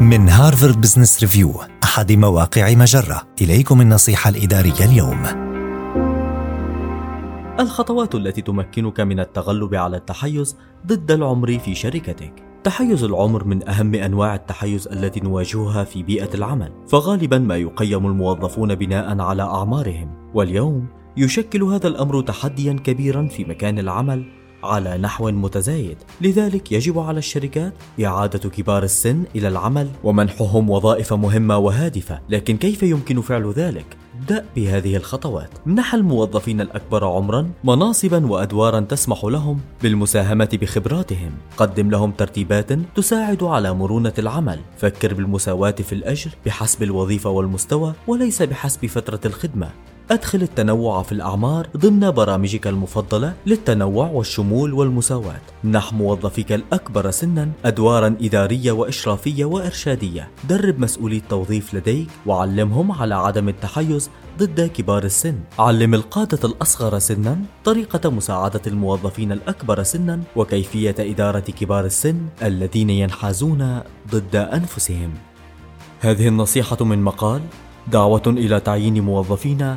من هارفارد بزنس ريفيو أحد مواقع مجرة. إليكم النصيحة الإدارية اليوم. الخطوات التي تمكنك من التغلب على التحيز ضد العمر في شركتك. تحيز العمر من أهم أنواع التحيز التي نواجهها في بيئة العمل فغالبا ما يقيم الموظفون بناء على أعمارهم. واليوم يشكل هذا الأمر تحديا كبيرا في مكان العمل على نحو متزايد. لذلك يجب على الشركات إعادة كبار السن إلى العمل ومنحهم وظائف مهمة وهادفة. لكن كيف يمكن فعل ذلك؟ ابدأ بهذه الخطوات. منح الموظفين الأكبر عمرا مناصبا وأدوارا تسمح لهم بالمساهمة بخبراتهم. قدم لهم ترتيبات تساعد على مرونة العمل. فكر بالمساواة في الأجر بحسب الوظيفة والمستوى وليس بحسب فترة الخدمة. أدخل التنوع في الأعمار ضمن برامجك المفضلة للتنوع والشمول والمساواة. منح موظفيك الأكبر سنا أدوارا إدارية وإشرافية وإرشادية. درب مسؤولي التوظيف لديك وعلمهم على عدم التحيز ضد كبار السن. علم القادة الأصغر سنا طريقة مساعدة الموظفين الأكبر سنا وكيفية إدارة كبار السن الذين ينحازون ضد أنفسهم. هذه النصيحة من مقال دعوة إلى تعيين موظفين